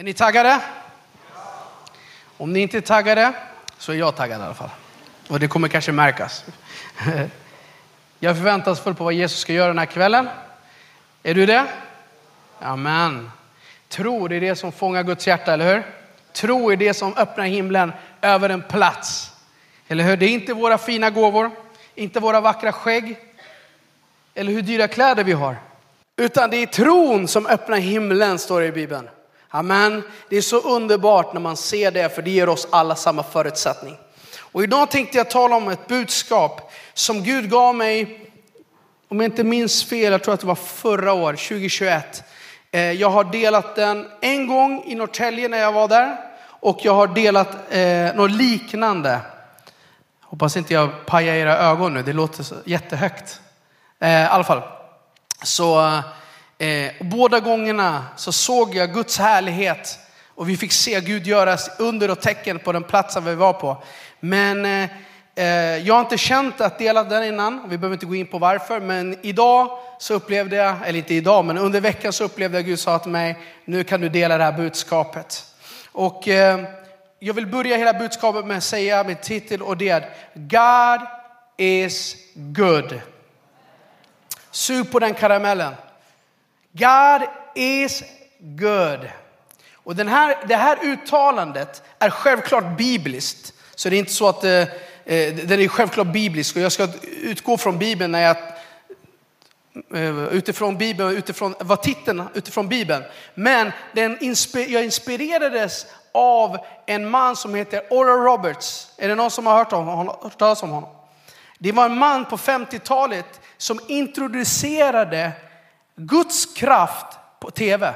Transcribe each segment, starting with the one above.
Är ni taggade? Om ni inte är taggade så är jag taggad i alla fall. Och det kommer kanske märkas. Jag förväntas full på vad Jesus ska göra den här kvällen. Är du det? Amen. Tro det är det som fångar Guds hjärta, eller hur? Tro är det som öppnar himlen över en plats. Eller hur? Det är inte våra fina gåvor, inte våra vackra skägg, eller hur dyra kläder vi har. Utan det är tron som öppnar himlen, står det i Bibeln. Amen. Det är så underbart när man ser det, för det ger oss alla samma förutsättning. Och idag tänkte jag tala om ett budskap som Gud gav mig, om jag inte minns fel, jag tror att det var förra år, 2021. Eh, jag har delat den en gång i Norrtälje när jag var där och jag har delat eh, något liknande. Hoppas inte jag pajar era ögon nu, det låter jättehögt. Eh, I alla fall. Så eh, eh, båda gångerna så såg jag Guds härlighet och vi fick se Gud göra under och tecken på den platsen vi var på. Men eh, eh, jag har inte känt att dela den innan. Vi behöver inte gå in på varför. Men idag så upplevde jag, eller inte idag, men under veckan så upplevde jag Gud sa till mig, nu kan du dela det här budskapet. Och eh, jag vill börja hela budskapet med att säga min titel och det är God is good. Sug på den karamellen. God is good. Och den här, det här uttalandet är självklart bibliskt. Så det är inte så att eh, eh den är självklart biblisk och jag ska utgå från Bibeln när jag eh, utifrån Bibeln, utifrån vad titeln utifrån Bibeln. Men den jag inspirerades av en man som heter Oral Roberts. Är det någon som har hört, om, hört talas om honom? Det var en man på 50-talet som introducerade Guds kraft på tv.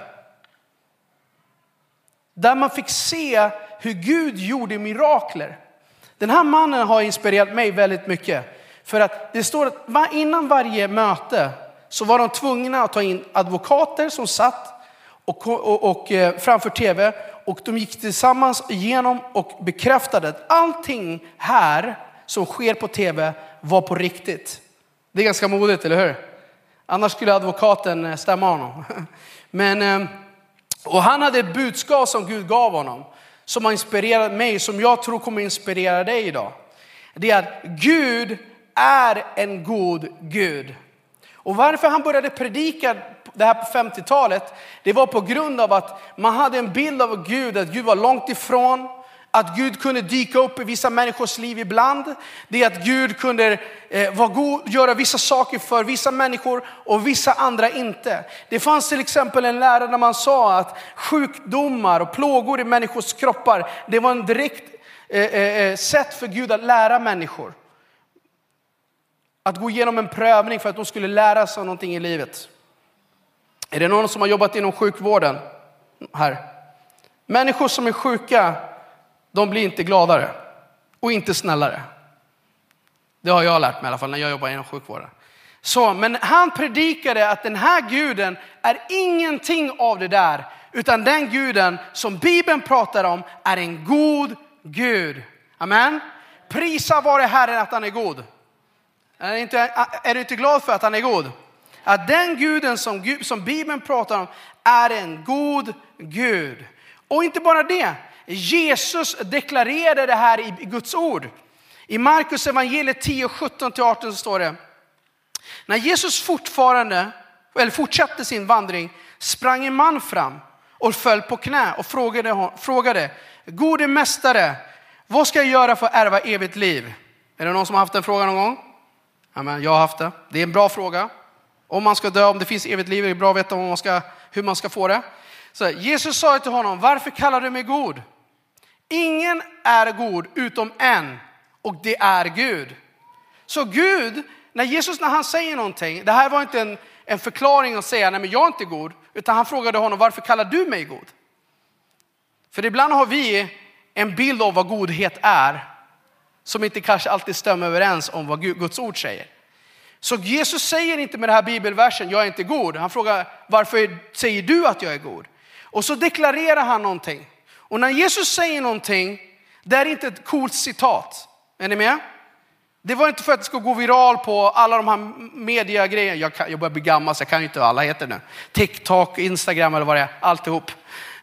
Där man fick se hur Gud gjorde mirakler. Den här mannen har inspirerat mig väldigt mycket. För att det står att innan varje möte så var de tvungna att ta in advokater som satt och, och, och eh, framför tv och de gick tillsammans igenom och bekräftade att allting här som sker på tv var på riktigt. Det är ganska modigt, eller hur? Annars skulle advokaten eh, stämma honom. Men, eh, och han hade ett budskap som Gud gav honom, som har inspirerat mig, som jag tror kommer inspirera dig idag. Det är att Gud är en god Gud. Och varför han började predika det här på 50-talet, det var på grund av att man hade en bild av Gud, att Gud var långt ifrån, att Gud kunde dyka upp i vissa människors liv ibland. Det är att Gud kunde eh, vara god, göra vissa saker för vissa människor och vissa andra inte. Det fanns till exempel en lärare där man sa att sjukdomar och plågor i människors kroppar, det var en direkt eh, eh, eh, sätt för Gud att lära människor. Att gå igenom en prövning för att de skulle lära sig någonting i livet. Är det någon som har jobbat inom sjukvården här? Människor som är sjuka, de blir inte gladare och inte snällare. Det har jag lärt mig i alla fall när jag jobbar inom sjukvården. Så, men han predikade att den här guden är ingenting av det där, utan den guden som Bibeln pratar om är en god Gud. Amen. Prisa vare Herren att han är god. Är, inte, är du inte glad för att han är god? Att den guden som, som Bibeln pratar om är en god Gud. Och inte bara det, Jesus deklarerade det här i Guds ord. I Markus evangeliet 10, 17-18 så står det. När Jesus fortfarande, eller fortsatte sin vandring sprang en man fram och föll på knä och frågade, frågade Gode mästare, vad ska jag göra för att ärva evigt liv? Är det någon som har haft den frågan någon gång? Amen, jag har haft det. Det är en bra fråga. Om man ska dö, om det finns evigt liv, är det bra att veta om man ska, hur man ska få det. Så Jesus sa till honom, varför kallar du mig god? Ingen är god utom en och det är Gud. Så Gud, när Jesus när han säger någonting, det här var inte en, en förklaring att säga, nej men jag är inte god, utan han frågade honom, varför kallar du mig god? För ibland har vi en bild av vad godhet är, som inte kanske alltid stämmer överens om vad Guds ord säger. Så Jesus säger inte med den här bibelversen, jag är inte god. Han frågar, varför säger du att jag är god? Och så deklarerar han någonting. Och när Jesus säger någonting, det är inte ett coolt citat. Är ni med? Det var inte för att det ska gå viral på alla de här mediagrejerna. Jag, jag börjar bli gammal så jag kan ju inte vad alla heter nu. TikTok, Instagram eller vad det är, alltihop.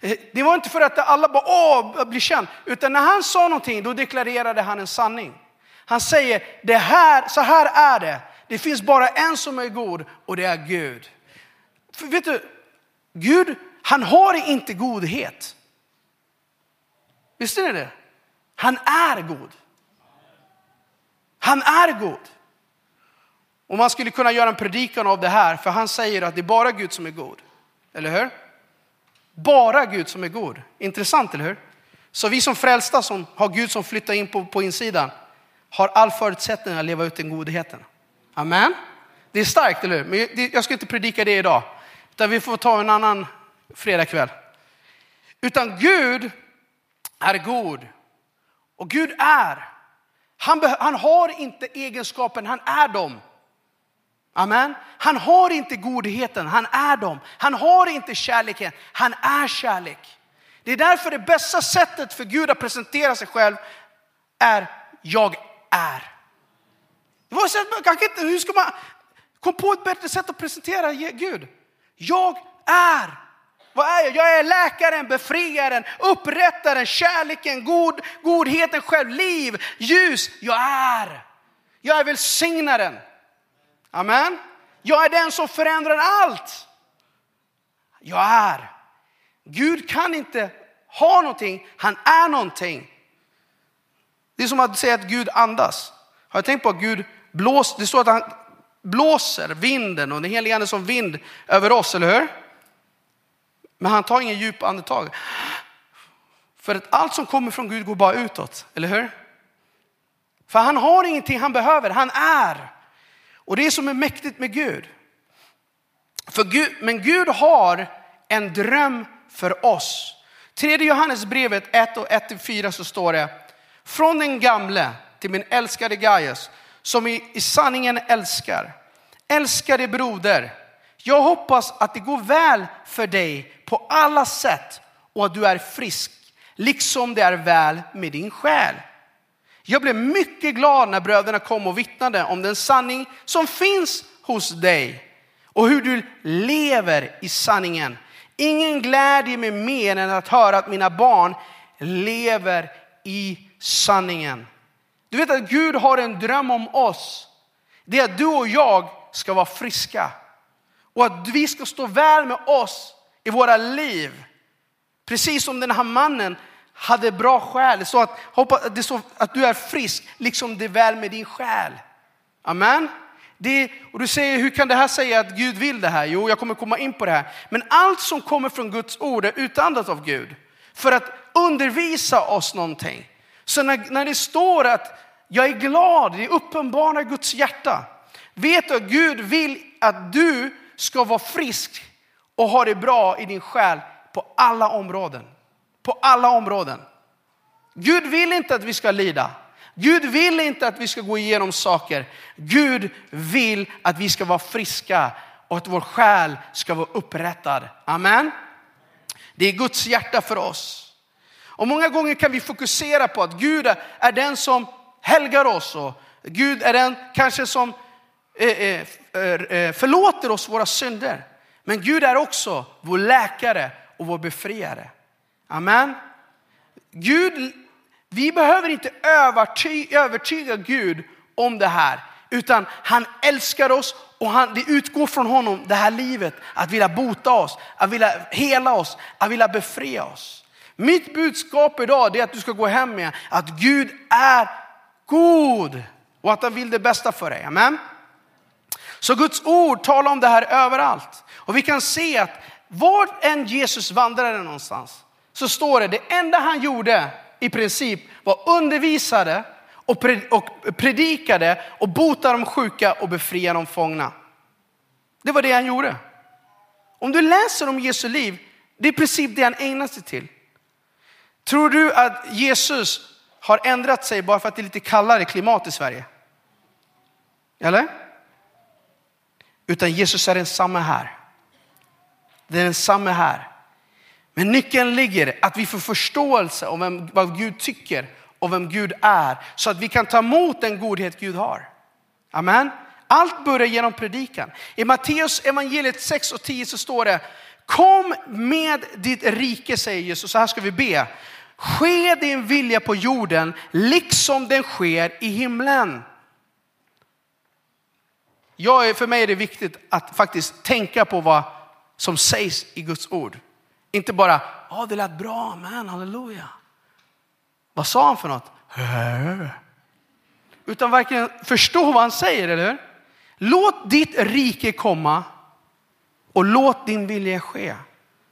Eh, det var inte för att alla bara åh, blir känd, utan när han sa någonting då deklarerade han en sanning. Han säger, det här, så här är det. Det finns bara en som är god och det är Gud. För vet du, Gud, han har inte godhet. Visste ni det? Han är god. Han är god. Och man skulle kunna göra en predikan av det här, för han säger att det är bara Gud som är god. Eller hur? Bara Gud som är god. Intressant, eller hur? Så vi som frälsta som har Gud som flyttar in på, på insidan har all förutsättning att leva ut den godheten. Amen. Det är starkt, eller hur? Men jag ska inte predika det idag, utan vi får ta en annan fredagkväll. Utan Gud är god. Och Gud är. Han, han har inte egenskapen, han är dem. Amen. Han har inte godheten, han är dem. Han har inte kärleken, han är kärlek. Det är därför det bästa sättet för Gud att presentera sig själv är jag är. Det var så, hur ska man komma på ett bättre sätt att presentera Gud? Jag är. Vad är jag? Jag är läkaren, befriaren, upprättaren, kärleken, god, godheten själv, liv, ljus. Jag är. Jag är välsignaren. Amen. Jag är den som förändrar allt. Jag är. Gud kan inte ha någonting, han är någonting. Det är som att säga att Gud andas. Har jag tänkt på att Gud blåser, det står att han blåser vinden och den helige ande som vind över oss, eller hur? Men han tar ingen djup andetag. För att allt som kommer från Gud går bara utåt, eller hur? För han har ingenting han behöver, han är. Och det är som är mäktigt med Gud. För Gud men Gud har en dröm för oss. Tredje Johannesbrevet 1 och 1-4 så står det, från den gamle till min älskade Gaius, som i, i sanningen älskar. Älskade broder, jag hoppas att det går väl för dig på alla sätt och att du är frisk, liksom det är väl med din själ. Jag blev mycket glad när bröderna kom och vittnade om den sanning som finns hos dig och hur du lever i sanningen. Ingen glädje mig mer än att höra att mina barn lever i sanningen. Du vet att Gud har en dröm om oss. Det är att du och jag ska vara friska och att vi ska stå väl med oss i våra liv. Precis som den här mannen hade bra själ. Så att, hoppas, det så att du är frisk, liksom det är väl med din själ. Amen. Det, och du säger, hur kan det här säga att Gud vill det här? Jo, jag kommer komma in på det här. Men allt som kommer från Guds ord är utandat av Gud. För att undervisa oss någonting. Så när, när det står att jag är glad, det uppenbarar Guds hjärta. Vet du att Gud vill att du ska vara frisk och ha det bra i din själ på alla områden. På alla områden. Gud vill inte att vi ska lida. Gud vill inte att vi ska gå igenom saker. Gud vill att vi ska vara friska och att vår själ ska vara upprättad. Amen. Det är Guds hjärta för oss. Och många gånger kan vi fokusera på att Gud är den som helgar oss och Gud är den kanske som Eh, eh, eh, förlåter oss våra synder. Men Gud är också vår läkare och vår befriare. Amen. Gud, vi behöver inte övertyga, Gud om det här, utan han älskar oss och han, det utgår från honom det här livet att vilja bota oss, att vilja hela oss, att vilja befria oss. Mitt budskap idag är att du ska gå hem med att Gud är god och att han vill det bästa för dig. Amen. Så Guds ord talar om det här överallt. Och vi kan se att var än Jesus vandrade någonstans så står det, det enda han gjorde i princip var undervisade och predikade och bota de sjuka och befria de fångna. Det var det han gjorde. Om du läser om Jesu liv, det är i princip det han ägnar sig till. Tror du att Jesus har ändrat sig bara för att det är lite kallare klimat i Sverige? Eller? Utan Jesus är densamme här. Det är densamme här. Men nyckeln ligger att vi får förståelse om vem, vad Gud tycker och vem Gud är. Så att vi kan ta emot den godhet Gud har. Amen. Allt börjar genom predikan. I Matteus evangeliet 6 och 10 så står det Kom med ditt rike, säger Jesus. Så här ska vi be. Ske din vilja på jorden liksom den sker i himlen. Jag, för mig är det viktigt att faktiskt tänka på vad som sägs i Guds ord. Inte bara, ja oh, det lät bra, men halleluja. Vad sa han för något? Utan verkligen förstå vad han säger, eller hur? Låt ditt rike komma och låt din vilja ske.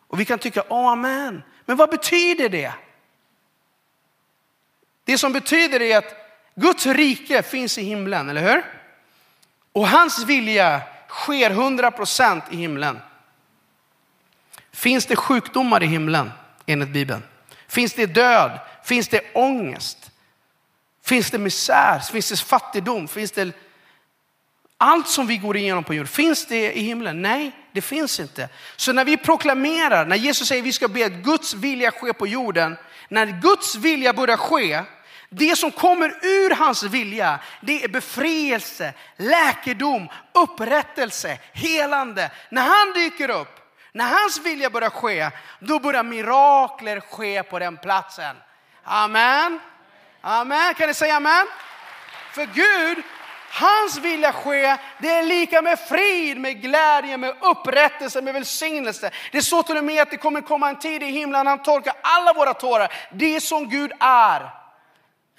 Och vi kan tycka, amen. Men vad betyder det? Det som betyder är att Guds rike finns i himlen, eller hur? Och hans vilja sker 100% i himlen. Finns det sjukdomar i himlen enligt Bibeln? Finns det död? Finns det ångest? Finns det misär? Finns det fattigdom? Finns det allt som vi går igenom på jorden? Finns det i himlen? Nej, det finns inte. Så när vi proklamerar, när Jesus säger att vi ska be att Guds vilja ske på jorden, när Guds vilja börjar ske, det som kommer ur hans vilja, det är befrielse, läkedom, upprättelse, helande. När han dyker upp, när hans vilja börjar ske, då börjar mirakler ske på den platsen. Amen. Amen. Kan ni säga amen? För Gud, hans vilja ske, det är lika med frid, med glädje, med upprättelse, med välsignelse. Det står till och med att det kommer komma en tid i himlen när han torkar alla våra tårar. Det är som Gud är.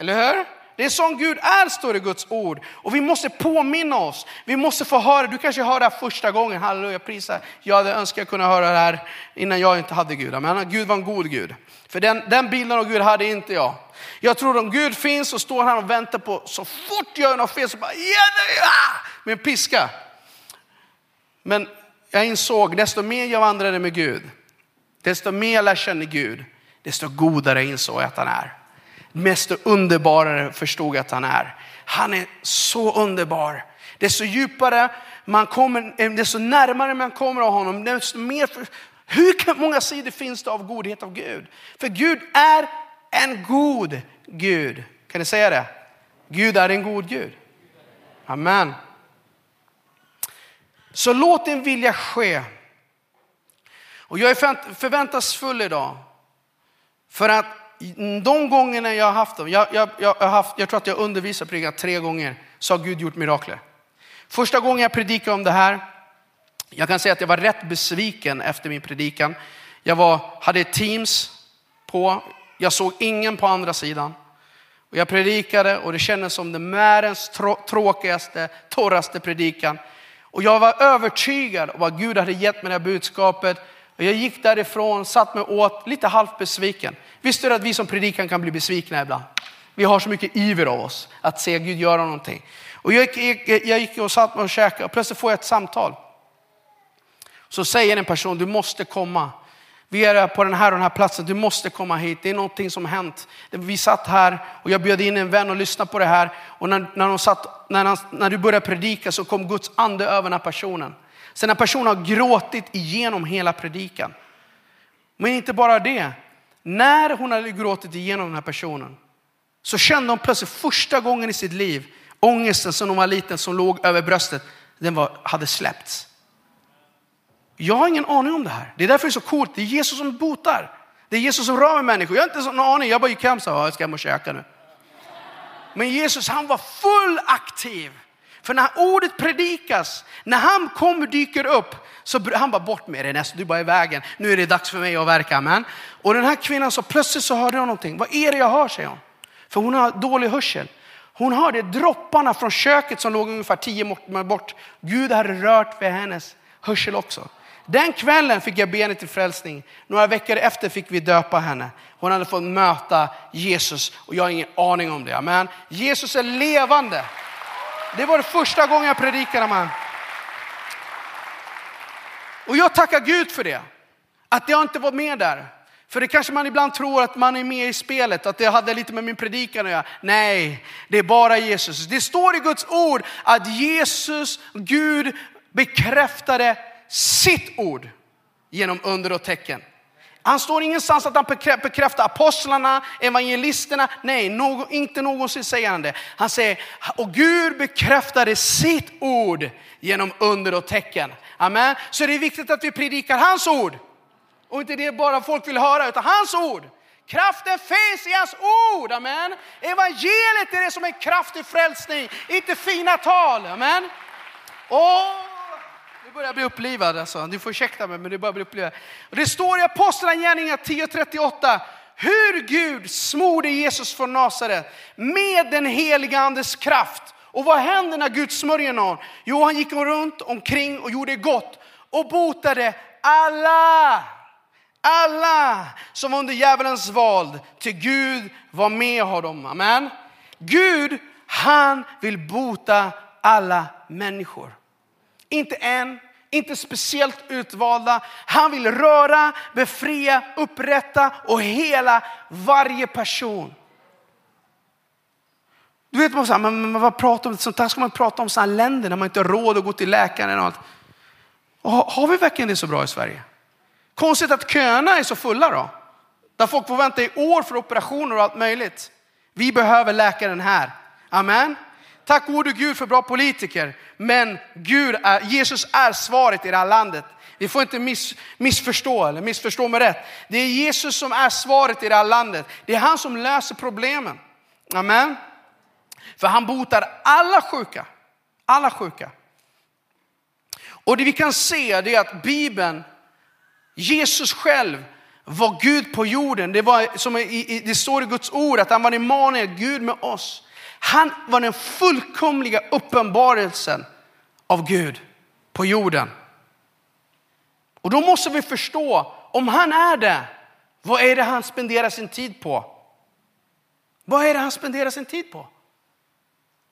Eller hur? Det är sån Gud är, står det i Guds ord. Och vi måste påminna oss. Vi måste få höra, du kanske hör det här första gången, halleluja, prisa. Jag hade önskat jag kunna höra det här innan jag inte hade Gud. Men Gud var en god Gud. För den, den bilden av Gud hade inte jag. Jag tror om Gud finns så står han och väntar på, så fort jag gör något fel så bara, ja, med en piska. Men jag insåg, desto mer jag vandrade med Gud, desto mer jag lär känna Gud, desto godare insåg jag att han är mest underbarare förstod att han är. Han är så underbar. Desto djupare man kommer, eh, desto närmare man kommer av honom, desto mer, hur många sidor finns det av godhet av Gud? För Gud är en god Gud. Kan ni säga det? Gud är en god Gud. Amen. Så låt din vilja ske. Och jag är förväntansfull idag. För att de gångerna jag har haft dem, jag, jag, jag, har haft, jag tror att jag undervisat predikat tre gånger, så har Gud gjort mirakler. Första gången jag predikade om det här, jag kan säga att jag var rätt besviken efter min predikan. Jag var, hade Teams på, jag såg ingen på andra sidan. Och jag predikade och det kändes som den världens tråkigaste, torraste predikan. Och jag var övertygad om att Gud hade gett mig det här budskapet. Och jag gick därifrån, satt mig åt, lite halvt besviken. Visste du att vi som predikan kan bli besvikna ibland? Vi har så mycket iver av oss att se Gud göra någonting. Och jag gick, jag gick och satt mig och käkade och plötsligt får jag ett samtal. Så säger en person, du måste komma. Vi är på den här och den här platsen, du måste komma hit. Det är någonting som hänt. Vi satt här och jag bjöd in en vän och lyssnade på det här. Och när, när, de satt, när, han, när du började predika så kom Guds ande över den här personen. Sen den här personen har gråtit igenom hela predikan. Men inte bara det, när hon hade gråtit igenom den här personen så kände hon plötsligt första gången i sitt liv ångesten som hon var liten som låg över bröstet, den var, hade släppts. Jag har ingen aning om det här. Det är därför det är så coolt. Det är Jesus som botar. Det är Jesus som rör med människor. Jag har inte någon aning. Jag bara gick hem och sa, jag ska hem och käka nu. Men Jesus han var full aktiv. För när ordet predikas, när han kommer dyker upp, så han bara bort med det, du bara är i vägen. Nu är det dags för mig att verka. Amen. Och den här kvinnan så plötsligt så hörde hon någonting. Vad är det jag hör, säger hon. För hon har dålig hörsel. Hon hörde dropparna från köket som låg ungefär tio meter bort. Gud hade rört vid hennes hörsel också. Den kvällen fick jag be henne till frälsning. Några veckor efter fick vi döpa henne. Hon hade fått möta Jesus och jag har ingen aning om det. Men Jesus är levande. Det var det första gången jag predikade man. Och jag tackar Gud för det. Att jag inte var med där. För det kanske man ibland tror att man är med i spelet, att det hade lite med min predikan att göra. Nej, det är bara Jesus. Det står i Guds ord att Jesus, Gud bekräftade sitt ord genom under och tecken. Han står ingenstans att han bekräftar apostlarna, evangelisterna. Nej, någon, inte någonsin säger han det. Han säger, och Gud bekräftade sitt ord genom under och tecken. Amen. Så det är viktigt att vi predikar hans ord. Och inte det bara folk vill höra, utan hans ord. Kraften finns i hans ord, amen. Evangeliet är det som är kraft frälsning, inte fina tal, amen. Och det börjar bli upplivad alltså. Du får ursäkta mig, men det börjar bli upplivad. Och det står i Apostlagärningarna 10.38 hur Gud smorde Jesus från Nasaret med den heliga andes kraft. Och vad hände när Gud smörjer någon? Jo, han gick runt omkring och gjorde gott och botade alla. Alla som var under djävulens våld, till Gud var med honom. Amen. Gud, han vill bota alla människor. Inte en, inte speciellt utvalda. Han vill röra, befria, upprätta och hela varje person. Du vet man, så här, men, men vad pratar om, sånt här ska man prata om sådana länder när man inte har råd att gå till läkaren och allt. Och har, har vi verkligen det så bra i Sverige? Konstigt att köerna är så fulla då. Där folk får vänta i år för operationer och allt möjligt. Vi behöver läkaren här. Amen. Tack gode Gud för bra politiker. Men Gud är, Jesus är svaret i det här landet. Vi får inte miss, missförstå eller missförstå mig rätt. Det är Jesus som är svaret i det här landet. Det är han som löser problemen. Amen. För han botar alla sjuka. Alla sjuka. Och det vi kan se är att Bibeln, Jesus själv var Gud på jorden. Det, var, som i, det står i Guds ord att han var Immanuel, Gud med oss. Han var den fullkomliga uppenbarelsen av Gud på jorden. Och då måste vi förstå, om han är det, vad är det han spenderar sin tid på? Vad är det han spenderar sin tid på?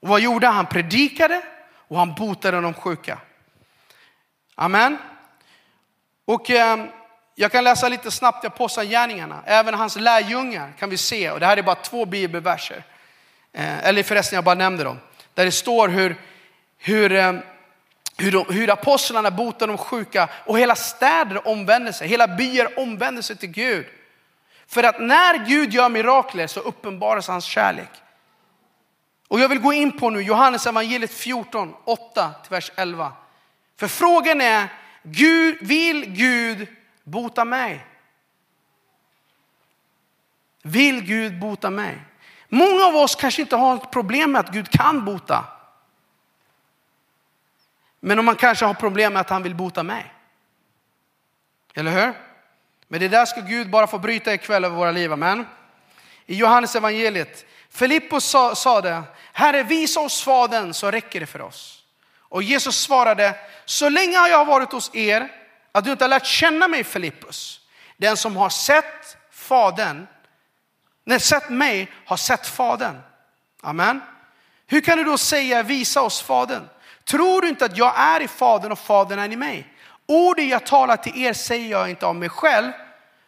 Och vad gjorde han? Han predikade och han botade de sjuka. Amen. Och eh, jag kan läsa lite snabbt i Apostlagärningarna. Även hans lärjungar kan vi se, och det här är bara två bibelverser. Eh, eller förresten, jag bara nämnde dem. Där det står hur, hur, eh, hur, de, hur apostlarna botar de sjuka och hela städer omvänder sig, hela byar omvänder sig till Gud. För att när Gud gör mirakler så uppenbaras hans kärlek. Och jag vill gå in på nu Johannes evangeliet 14, 8 till vers 11. För frågan är, Gud, vill Gud bota mig? Vill Gud bota mig? Många av oss kanske inte har ett problem med att Gud kan bota. Men om man kanske har problem med att han vill bota mig. Eller hur? Men det där ska Gud bara få bryta ikväll över våra liv, amen. I Johannes evangeliet, Filippos sa, sa det, Herre visa oss Fadern så räcker det för oss. Och Jesus svarade, så länge har jag varit hos er att du inte har lärt känna mig Filippus. Den som har sett Fadern, när sett mig har sett Fadern. Amen. Hur kan du då säga visa oss Fadern? Tror du inte att jag är i Fadern och Fadern är i mig? Orden jag talar till er säger jag inte av mig själv.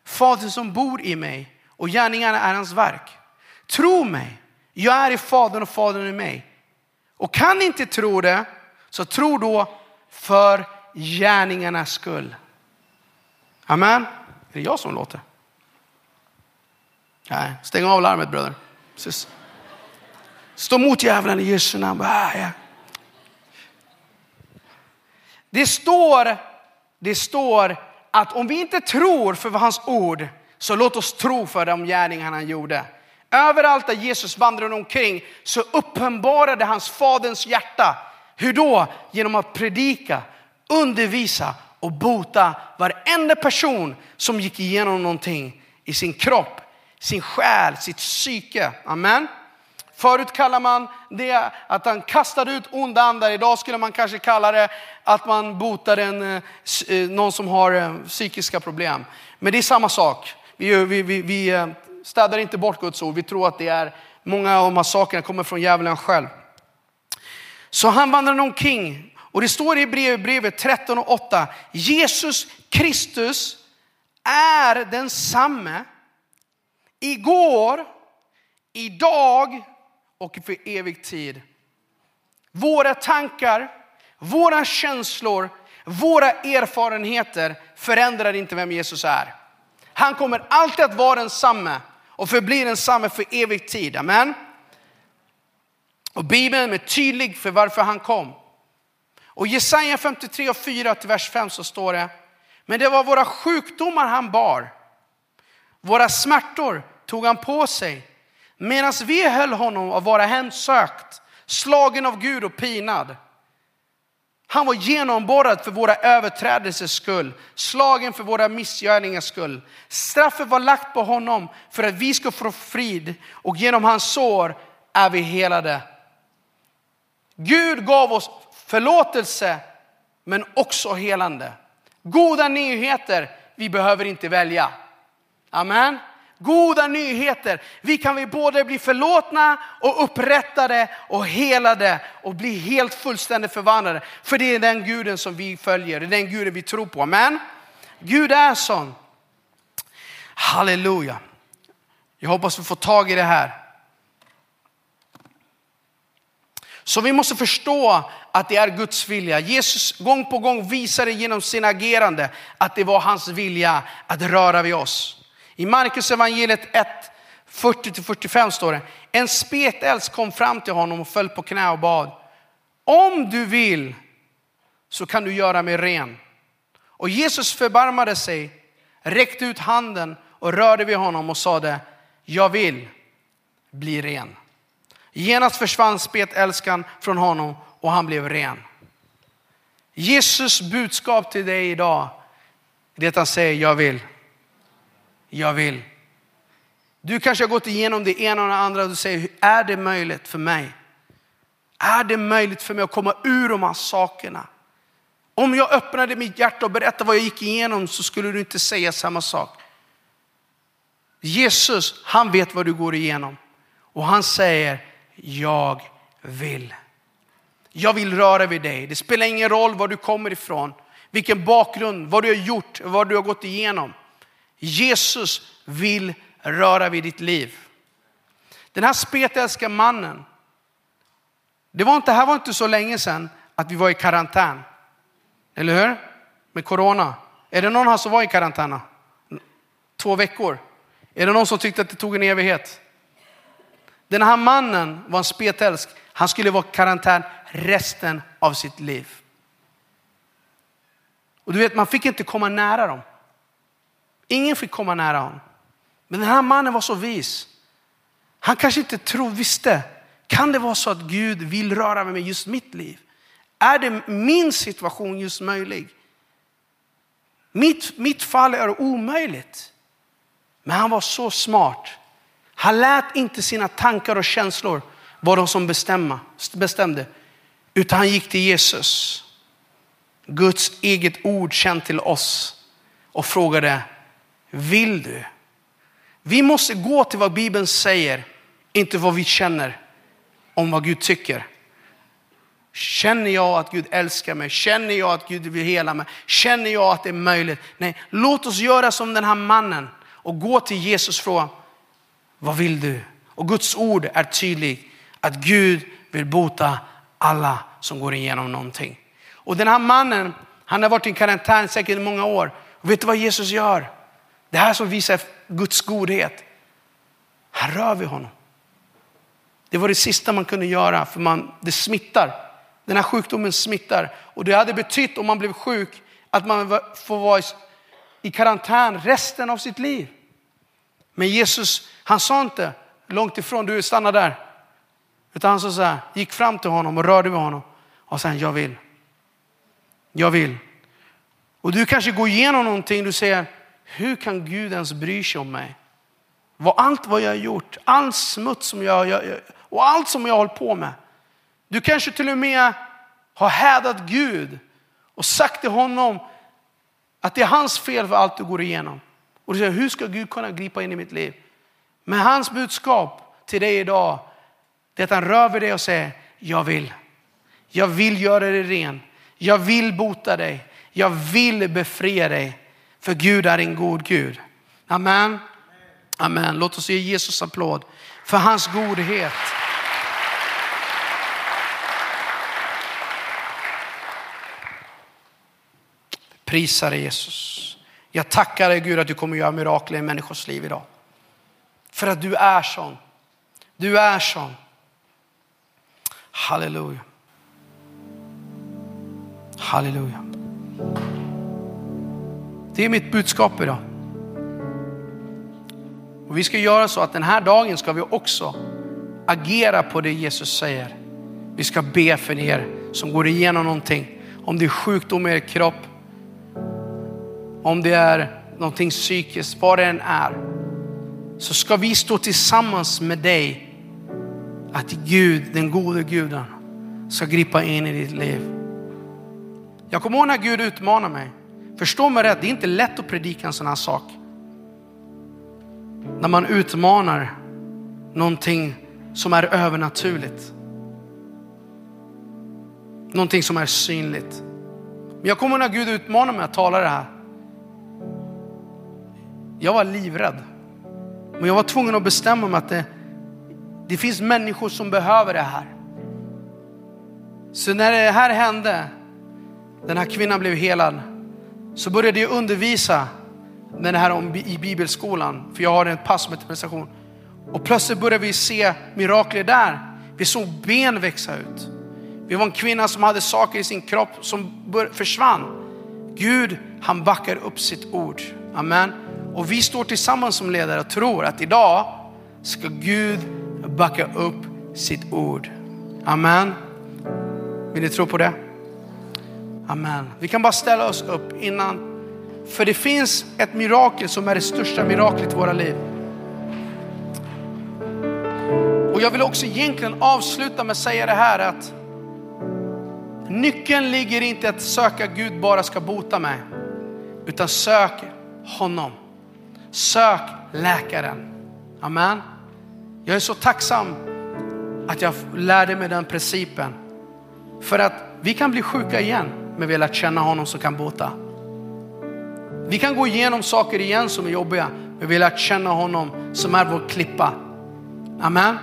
Fadern som bor i mig och gärningarna är hans verk. Tro mig, jag är i Fadern och Fadern är i mig. Och kan ni inte tro det, så tro då för gärningarnas skull. Amen. Är det jag som låter? Nej, stäng av larmet bröder. Stå mot djävulen i Jesu namn. Ah, det står, det står att om vi inte tror för hans ord, så låt oss tro för de gärningar han gjorde. Överallt där Jesus vandrade omkring så uppenbarade hans faderns hjärta. Hur då? Genom att predika, undervisa och bota varenda person som gick igenom någonting i sin kropp, sin själ, sitt psyke. Amen. Förut kallade man det att han kastade ut onda andar. Idag skulle man kanske kalla det att man botar en, eh, eh, någon som har eh, psykiska problem. Men det är samma sak. Vi, vi, vi, vi städar inte bort Guds ord. Vi tror att det är många av de här sakerna kommer från djävulen själv. Så han vandrade omkring och det står i brevet 13 och 8. Jesus Kristus är densamme igår, idag och för evig tid. Våra tankar, våra känslor, våra erfarenheter förändrar inte vem Jesus är. Han kommer alltid att vara densamme och förblir densamme för evig tid. Amen. Och Bibeln är tydlig för varför han kom. Och Jesaja 53 och 4 till vers 5 så står det. Men det var våra sjukdomar han bar. Våra smärtor tog han på sig. Medan vi höll honom av vara hemsökt, slagen av Gud och pinad. Han var genomborrad för våra överträdelsers skull, slagen för våra missgärningars skull. Straffet var lagt på honom för att vi ska få frid och genom hans sår är vi helade. Gud gav oss förlåtelse men också helande. Goda nyheter, vi behöver inte välja. Amen. Goda nyheter. Vi kan vi både bli förlåtna och upprättade och helade och bli helt fullständigt förvandlade. För det är den guden som vi följer, det är den guden vi tror på. Amen. Gud är sån. Halleluja. Jag hoppas vi får tag i det här. Så vi måste förstå att det är Guds vilja. Jesus gång på gång visade genom sin agerande att det var hans vilja att röra vid oss. I Markus evangeliet 1, 40-45 står det, en spetälsk kom fram till honom och föll på knä och bad. Om du vill så kan du göra mig ren. Och Jesus förbarmade sig, räckte ut handen och rörde vid honom och sade, jag vill bli ren. Genast försvann spetälskan från honom och han blev ren. Jesus budskap till dig idag det han säger, jag vill jag vill. Du kanske har gått igenom det ena och det andra och du säger, är det möjligt för mig? Är det möjligt för mig att komma ur de här sakerna? Om jag öppnade mitt hjärta och berättade vad jag gick igenom så skulle du inte säga samma sak. Jesus, han vet vad du går igenom och han säger, jag vill. Jag vill röra vid dig. Det spelar ingen roll var du kommer ifrån, vilken bakgrund, vad du har gjort, vad du har gått igenom. Jesus vill röra vid ditt liv. Den här spetälska mannen, det var inte, här var inte så länge sedan att vi var i karantän. Eller hur? Med corona. Är det någon här som var i karantän? Två veckor. Är det någon som tyckte att det tog en evighet? Den här mannen var en spetälsk. Han skulle vara i karantän resten av sitt liv. Och du vet, man fick inte komma nära dem. Ingen fick komma nära honom. Men den här mannen var så vis. Han kanske inte tro, visste, kan det vara så att Gud vill röra med mig just mitt liv? Är det min situation just möjlig? Mitt, mitt fall är omöjligt. Men han var så smart. Han lät inte sina tankar och känslor vara de som bestämma, bestämde. Utan han gick till Jesus. Guds eget ord känt till oss. Och frågade, vill du? Vi måste gå till vad Bibeln säger, inte vad vi känner om vad Gud tycker. Känner jag att Gud älskar mig? Känner jag att Gud vill hela mig? Känner jag att det är möjligt? Nej, låt oss göra som den här mannen och gå till Jesus och fråga, vad vill du? Och Guds ord är tydligt att Gud vill bota alla som går igenom någonting. Och den här mannen, han har varit i karantän säkert i många år. Och vet du vad Jesus gör? Det här som visar Guds godhet. Här rör vi honom. Det var det sista man kunde göra för man, det smittar. Den här sjukdomen smittar. Och det hade betytt om man blev sjuk att man får vara i karantän resten av sitt liv. Men Jesus, han sa inte långt ifrån, du stannar där. Utan han sa så här, gick fram till honom och rörde vid honom. Och sen, jag vill. Jag vill. Och du kanske går igenom någonting, du säger, hur kan Gud ens bry sig om mig? Vad, allt vad jag har gjort, all smuts som jag, jag och allt som jag har hållit på med. Du kanske till och med har hädat Gud och sagt till honom att det är hans fel för allt du går igenom. Och du säger, hur ska Gud kunna gripa in i mitt liv? Men hans budskap till dig idag, det är att han rör vid dig och säger, jag vill. Jag vill göra dig ren. Jag vill bota dig. Jag vill befria dig. För Gud är en god Gud. Amen. Amen. Låt oss ge Jesus applåd för hans godhet. Prisa dig Jesus. Jag tackar dig Gud att du kommer göra mirakel i människors liv idag. För att du är sån. Du är sån. Halleluja. Halleluja. Det är mitt budskap idag. Och vi ska göra så att den här dagen ska vi också agera på det Jesus säger. Vi ska be för er som går igenom någonting. Om det är sjukdom i er kropp, om det är någonting psykiskt, vad det än är. Så ska vi stå tillsammans med dig att Gud, den gode guden, ska gripa in i ditt liv. Jag kommer ihåg när Gud utmanar mig. Förstå mig rätt, det är inte lätt att predika en sån här sak. När man utmanar någonting som är övernaturligt. Någonting som är synligt. Men jag kommer när Gud utmanade mig att tala det här. Jag var livrädd. Men jag var tvungen att bestämma mig att det, det finns människor som behöver det här. Så när det här hände, den här kvinnan blev helad, så började jag undervisa med det här om, i bibelskolan. För jag har ett pass som heter prestation. Och plötsligt började vi se mirakler där. Vi såg ben växa ut. Vi var en kvinna som hade saker i sin kropp som försvann. Gud, han backar upp sitt ord. Amen. Och vi står tillsammans som ledare och tror att idag ska Gud backa upp sitt ord. Amen. Vill ni tro på det? Amen. Vi kan bara ställa oss upp innan. För det finns ett mirakel som är det största miraklet i våra liv. Och jag vill också egentligen avsluta med att säga det här att nyckeln ligger inte att söka Gud bara ska bota mig. Utan sök honom. Sök läkaren. Amen. Jag är så tacksam att jag lärde mig den principen. För att vi kan bli sjuka igen, men vi har lärt känna honom som kan bota. Vi kan gå igenom saker igen som är jobbiga, men vi har lärt känna honom som är vår klippa. Amen.